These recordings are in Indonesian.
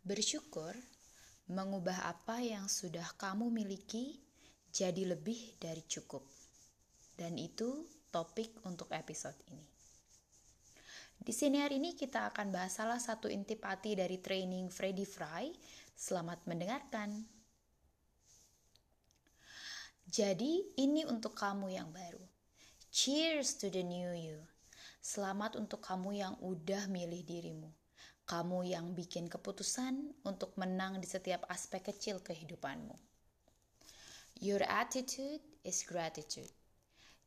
Bersyukur mengubah apa yang sudah kamu miliki jadi lebih dari cukup. Dan itu topik untuk episode ini. Di sini hari ini kita akan bahas salah satu intipati dari training Freddy Fry. Selamat mendengarkan. Jadi ini untuk kamu yang baru. Cheers to the new you. Selamat untuk kamu yang udah milih dirimu kamu yang bikin keputusan untuk menang di setiap aspek kecil kehidupanmu. Your attitude is gratitude.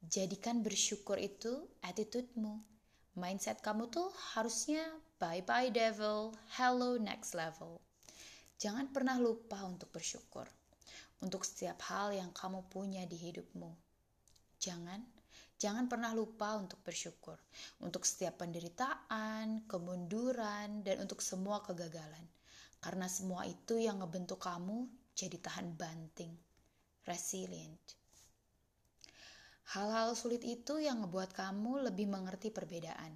Jadikan bersyukur itu attitude-mu. Mindset kamu tuh harusnya bye-bye devil, hello next level. Jangan pernah lupa untuk bersyukur untuk setiap hal yang kamu punya di hidupmu. Jangan Jangan pernah lupa untuk bersyukur untuk setiap penderitaan, kemunduran, dan untuk semua kegagalan. Karena semua itu yang ngebentuk kamu jadi tahan banting, resilient. Hal-hal sulit itu yang ngebuat kamu lebih mengerti perbedaan.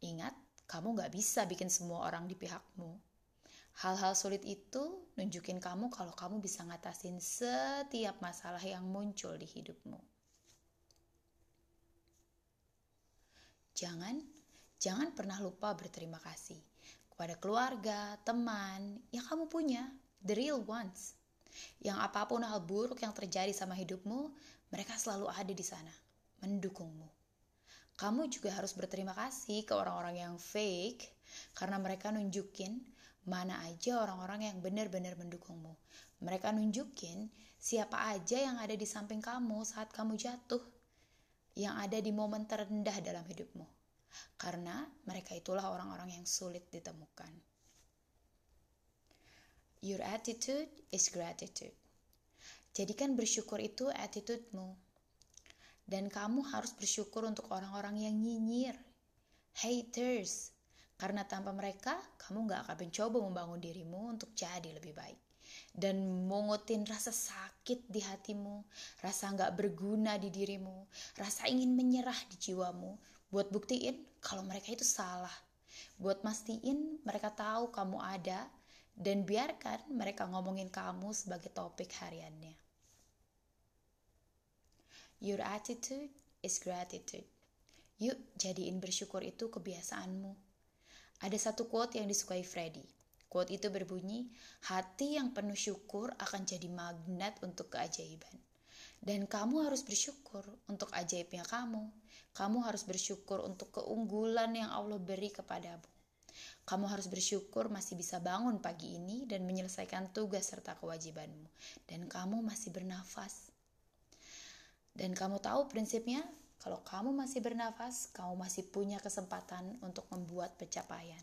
Ingat, kamu gak bisa bikin semua orang di pihakmu. Hal-hal sulit itu nunjukin kamu kalau kamu bisa ngatasin setiap masalah yang muncul di hidupmu. Jangan, jangan pernah lupa berterima kasih kepada keluarga, teman yang kamu punya, the real ones. Yang apa pun hal buruk yang terjadi sama hidupmu, mereka selalu ada di sana, mendukungmu. Kamu juga harus berterima kasih ke orang-orang yang fake karena mereka nunjukin mana aja orang-orang yang benar-benar mendukungmu. Mereka nunjukin siapa aja yang ada di samping kamu saat kamu jatuh yang ada di momen terendah dalam hidupmu. Karena mereka itulah orang-orang yang sulit ditemukan. Your attitude is gratitude. Jadikan bersyukur itu attitude-mu. Dan kamu harus bersyukur untuk orang-orang yang nyinyir, haters. Karena tanpa mereka, kamu gak akan mencoba membangun dirimu untuk jadi lebih baik dan mengutin rasa sakit di hatimu, rasa nggak berguna di dirimu, rasa ingin menyerah di jiwamu, buat buktiin kalau mereka itu salah, buat mastiin mereka tahu kamu ada, dan biarkan mereka ngomongin kamu sebagai topik hariannya. Your attitude is gratitude. Yuk, jadiin bersyukur itu kebiasaanmu. Ada satu quote yang disukai Freddy. Quote itu berbunyi, hati yang penuh syukur akan jadi magnet untuk keajaiban. Dan kamu harus bersyukur untuk ajaibnya kamu. Kamu harus bersyukur untuk keunggulan yang Allah beri kepadamu. Kamu harus bersyukur masih bisa bangun pagi ini dan menyelesaikan tugas serta kewajibanmu. Dan kamu masih bernafas. Dan kamu tahu prinsipnya, kalau kamu masih bernafas, kamu masih punya kesempatan untuk membuat pencapaian.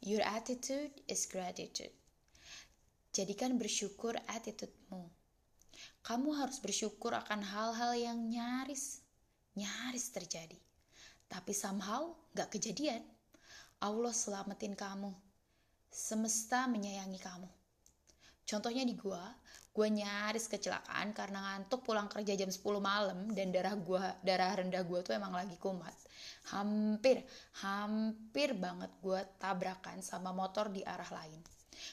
Your attitude is gratitude. Jadikan bersyukur attitude-mu. Kamu harus bersyukur akan hal-hal yang nyaris, nyaris terjadi. Tapi somehow gak kejadian. Allah selamatin kamu. Semesta menyayangi kamu. Contohnya di gua, gua nyaris kecelakaan karena ngantuk pulang kerja jam 10 malam dan darah gua, darah rendah gua tuh emang lagi kumat. Hampir hampir banget gue tabrakan sama motor di arah lain.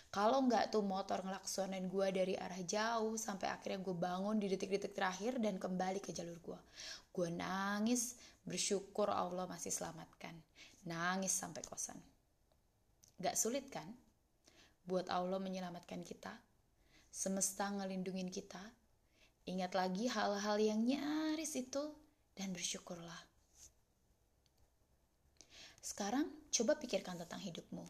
Kalau nggak tuh motor ngelaksonin gue dari arah jauh sampai akhirnya gue bangun di detik-detik terakhir dan kembali ke jalur gue gue nangis bersyukur Allah masih selamatkan. Nangis sampai kosan. Gak sulit kan? Buat Allah menyelamatkan kita semesta ngelindungin kita ingat lagi hal-hal yang nyaris itu dan bersyukurlah sekarang coba pikirkan tentang hidupmu.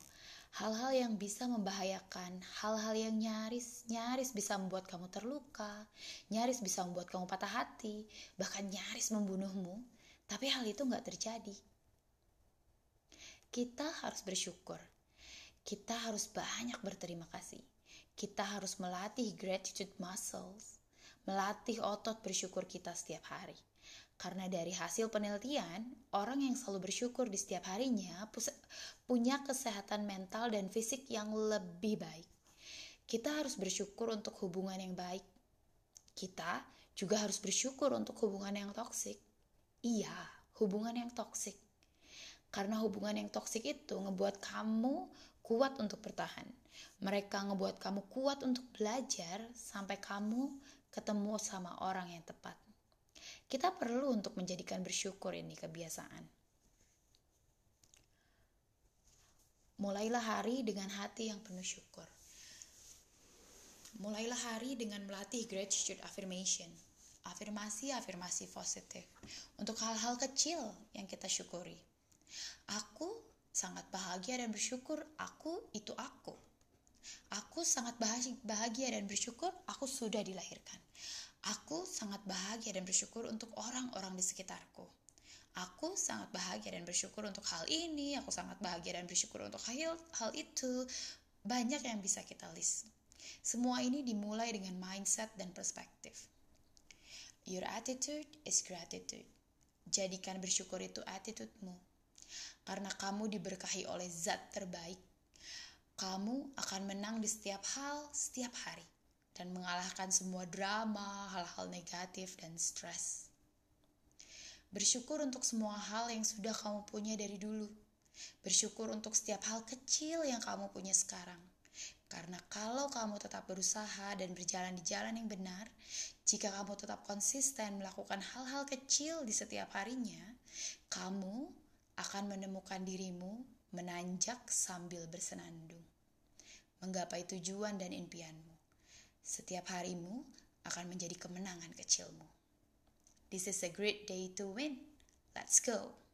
Hal-hal yang bisa membahayakan, hal-hal yang nyaris, nyaris bisa membuat kamu terluka, nyaris bisa membuat kamu patah hati, bahkan nyaris membunuhmu. Tapi hal itu nggak terjadi. Kita harus bersyukur. Kita harus banyak berterima kasih. Kita harus melatih gratitude muscles, melatih otot bersyukur kita setiap hari. Karena dari hasil penelitian, orang yang selalu bersyukur di setiap harinya punya kesehatan mental dan fisik yang lebih baik. Kita harus bersyukur untuk hubungan yang baik. Kita juga harus bersyukur untuk hubungan yang toksik. Iya, hubungan yang toksik. Karena hubungan yang toksik itu ngebuat kamu kuat untuk bertahan. Mereka ngebuat kamu kuat untuk belajar sampai kamu ketemu sama orang yang tepat. Kita perlu untuk menjadikan bersyukur ini kebiasaan. Mulailah hari dengan hati yang penuh syukur. Mulailah hari dengan melatih gratitude affirmation. Afirmasi-afirmasi positif untuk hal-hal kecil yang kita syukuri. Aku sangat bahagia dan bersyukur aku itu aku. Aku sangat bahagia dan bersyukur aku sudah dilahirkan. Aku sangat bahagia dan bersyukur untuk orang-orang di sekitarku. Aku sangat bahagia dan bersyukur untuk hal ini. Aku sangat bahagia dan bersyukur untuk hal, hal itu. Banyak yang bisa kita list. Semua ini dimulai dengan mindset dan perspektif. Your attitude is gratitude. Jadikan bersyukur itu attitude-mu. Karena kamu diberkahi oleh zat terbaik. Kamu akan menang di setiap hal, setiap hari. Dan mengalahkan semua drama, hal-hal negatif, dan stres. Bersyukur untuk semua hal yang sudah kamu punya dari dulu. Bersyukur untuk setiap hal kecil yang kamu punya sekarang karena kalau kamu tetap berusaha dan berjalan di jalan yang benar, jika kamu tetap konsisten melakukan hal-hal kecil di setiap harinya, kamu akan menemukan dirimu menanjak sambil bersenandung, menggapai tujuan dan impianmu. Setiap harimu akan menjadi kemenangan kecilmu. This is a great day to win. Let's go.